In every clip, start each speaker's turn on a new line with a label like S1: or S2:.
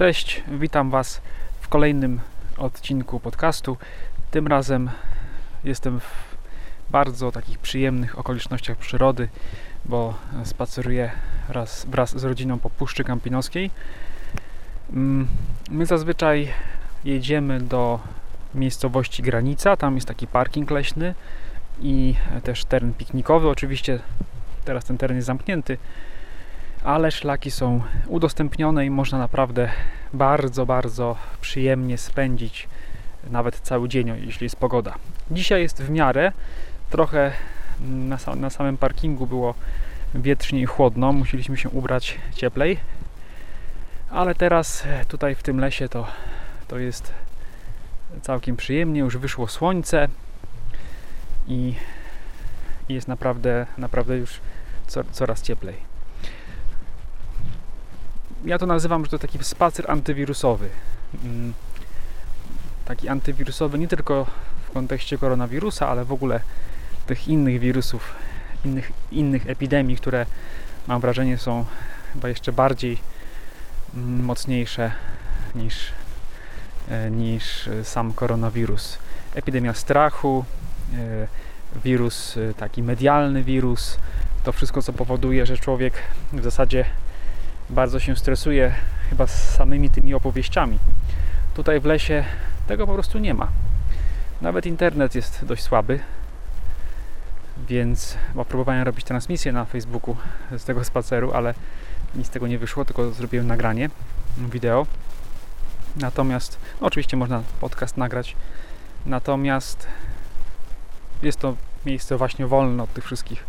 S1: Cześć, witam Was w kolejnym odcinku podcastu. Tym razem jestem w bardzo takich przyjemnych okolicznościach przyrody, bo spaceruję raz, wraz z rodziną po Puszczy Kampinoskiej. Mm, my zazwyczaj jedziemy do miejscowości Granica, tam jest taki parking leśny i też teren piknikowy. Oczywiście teraz ten teren jest zamknięty, ale szlaki są udostępnione i można naprawdę bardzo, bardzo przyjemnie spędzić nawet cały dzień, jeśli jest pogoda. Dzisiaj jest w miarę, trochę na, sam, na samym parkingu było wietrznie i chłodno, musieliśmy się ubrać cieplej, ale teraz tutaj w tym lesie to, to jest całkiem przyjemnie, już wyszło słońce i, i jest naprawdę, naprawdę już co, coraz cieplej. Ja to nazywam, że to taki spacer antywirusowy. Mm, taki antywirusowy nie tylko w kontekście koronawirusa, ale w ogóle tych innych wirusów, innych, innych epidemii, które mam wrażenie są chyba jeszcze bardziej mm, mocniejsze niż, e, niż sam koronawirus. Epidemia strachu, e, wirus e, taki medialny wirus, to wszystko co powoduje, że człowiek w zasadzie bardzo się stresuje chyba z samymi tymi opowieściami. Tutaj w lesie tego po prostu nie ma. Nawet internet jest dość słaby, więc bo próbowałem robić transmisję na Facebooku z tego spaceru, ale nic z tego nie wyszło, tylko zrobiłem nagranie wideo. Natomiast, no oczywiście można podcast nagrać, natomiast jest to miejsce właśnie wolne od tych wszystkich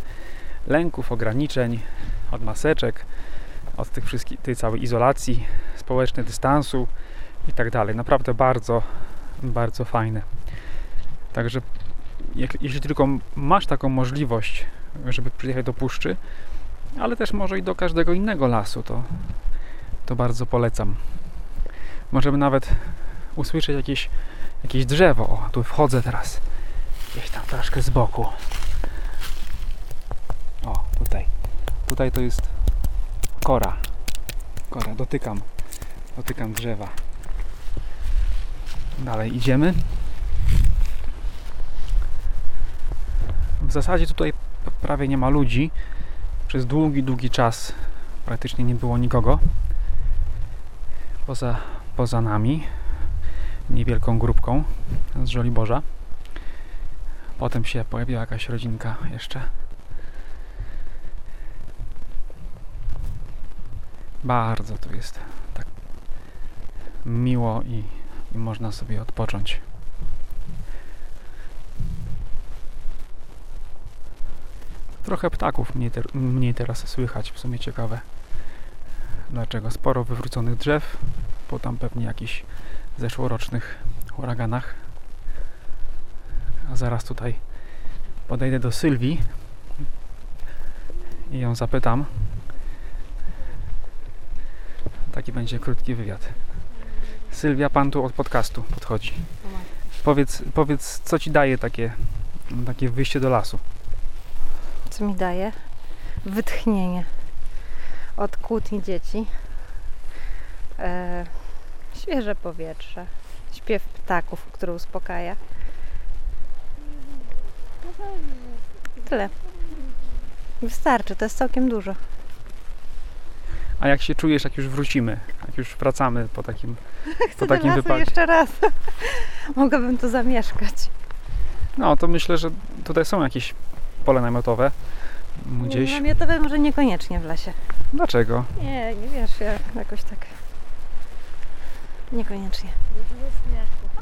S1: lęków, ograniczeń, od maseczek, od tych wszystkich, tej całej izolacji społecznej, dystansu i tak dalej. Naprawdę bardzo, bardzo fajne. Także jak, jeśli tylko masz taką możliwość, żeby przyjechać do puszczy, ale też może i do każdego innego lasu, to, to bardzo polecam. Możemy nawet usłyszeć jakieś, jakieś drzewo. O, tu wchodzę teraz. Gdzieś tam troszkę z boku. O, tutaj. Tutaj to jest kora. Kora, dotykam. Dotykam drzewa. Dalej idziemy. W zasadzie tutaj prawie nie ma ludzi. Przez długi, długi czas praktycznie nie było nikogo. Poza, poza nami. Niewielką grupką z Żoliborza. Potem się pojawiła jakaś rodzinka jeszcze. Bardzo tu jest tak miło i, i można sobie odpocząć. Trochę ptaków mniej, ter, mniej teraz słychać, w sumie ciekawe. Dlaczego? Sporo wywróconych drzew, po tam pewnie jakichś zeszłorocznych huraganach. A zaraz tutaj podejdę do Sylwii i ją zapytam, Taki będzie krótki wywiad. Sylwia, pan tu od podcastu podchodzi. Powiedz, powiedz co ci daje takie, takie wyjście do lasu?
S2: Co mi daje? Wytchnienie od kłótni dzieci. E, świeże powietrze. Śpiew ptaków, który uspokaja. Tyle. Wystarczy, to jest całkiem dużo.
S1: A jak się czujesz, jak już wrócimy, jak już wracamy po takim,
S2: Chcę
S1: po takim
S2: wypadku. jeszcze raz. Mogłabym tu zamieszkać.
S1: No, to myślę, że tutaj są jakieś pole namiotowe gdzieś.
S2: Namiotowe może niekoniecznie w lesie.
S1: Dlaczego?
S2: Nie, nie wiesz, ja jakoś tak niekoniecznie.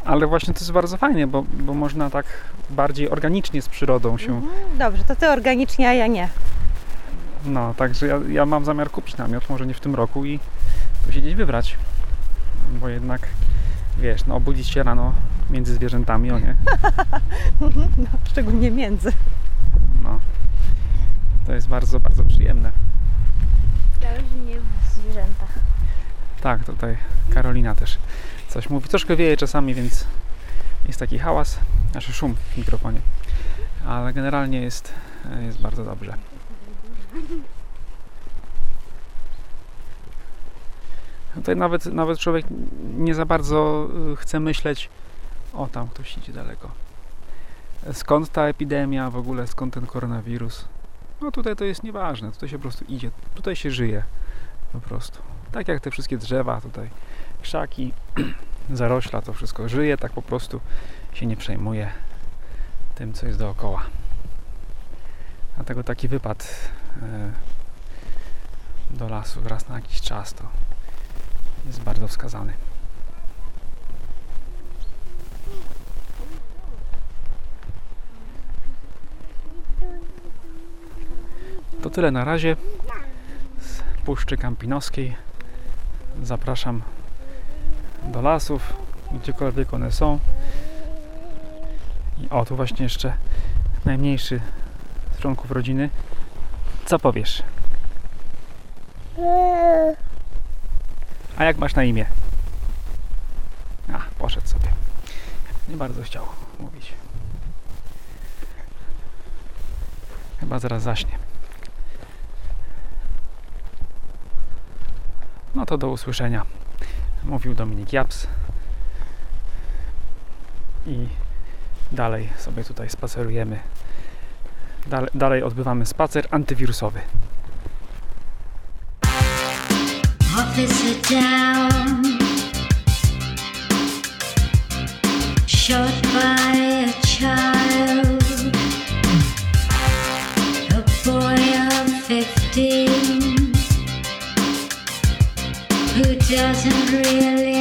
S1: Ale właśnie to jest bardzo fajnie, bo, bo można tak bardziej organicznie z przyrodą się...
S2: Mhm, dobrze, to ty organicznie, a ja nie.
S1: No, także ja, ja mam zamiar kupić namiot, może nie w tym roku i tu się gdzieś wybrać. Bo jednak, wiesz, no obudzić się rano między zwierzętami, o nie.
S2: no, szczególnie między.
S1: No. To jest bardzo, bardzo przyjemne.
S3: Zależy nie w zwierzętach.
S1: Tak, tutaj Karolina też coś mówi. Troszkę wieje czasami, więc jest taki hałas, znaczy szum w mikrofonie. Ale generalnie jest, jest bardzo dobrze. Tutaj nawet, nawet człowiek nie za bardzo y, chce myśleć, o tam ktoś idzie daleko. Skąd ta epidemia w ogóle, skąd ten koronawirus? No tutaj to jest nieważne, tutaj się po prostu idzie, tutaj się żyje po prostu. Tak jak te wszystkie drzewa tutaj, krzaki, zarośla, to wszystko żyje, tak po prostu się nie przejmuje tym, co jest dookoła. Dlatego taki wypad do lasu raz na jakiś czas to jest bardzo wskazany. To tyle na razie z Puszczy Kampinoskiej. Zapraszam do lasów, gdziekolwiek one są. I o, tu właśnie jeszcze najmniejszy z członków rodziny. Co powiesz? A jak masz na imię? A, poszedł sobie. Nie bardzo chciał mówić. Chyba zaraz zaśnie. No to do usłyszenia. Mówił Dominik Japs. I dalej sobie tutaj spacerujemy. Dalej, dalej odbywamy spacer antywirusowy.
S4: Doesn't really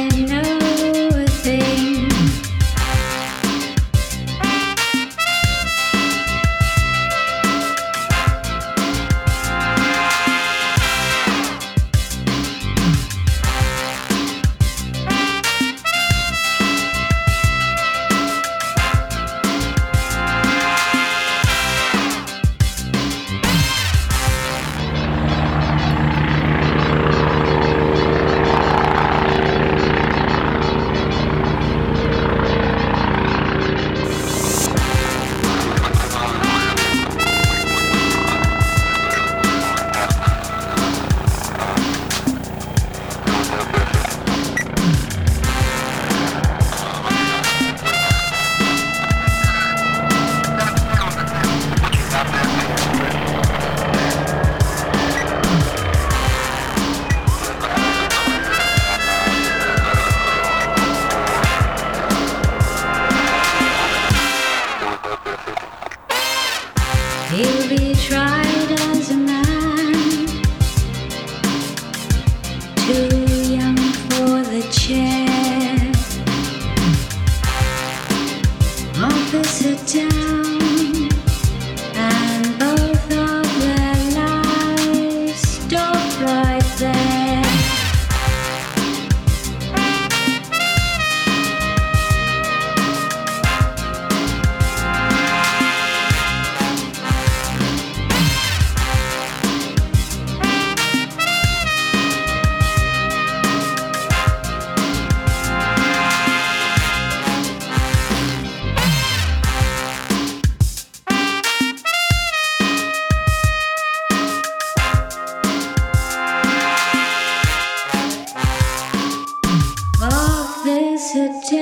S4: Officer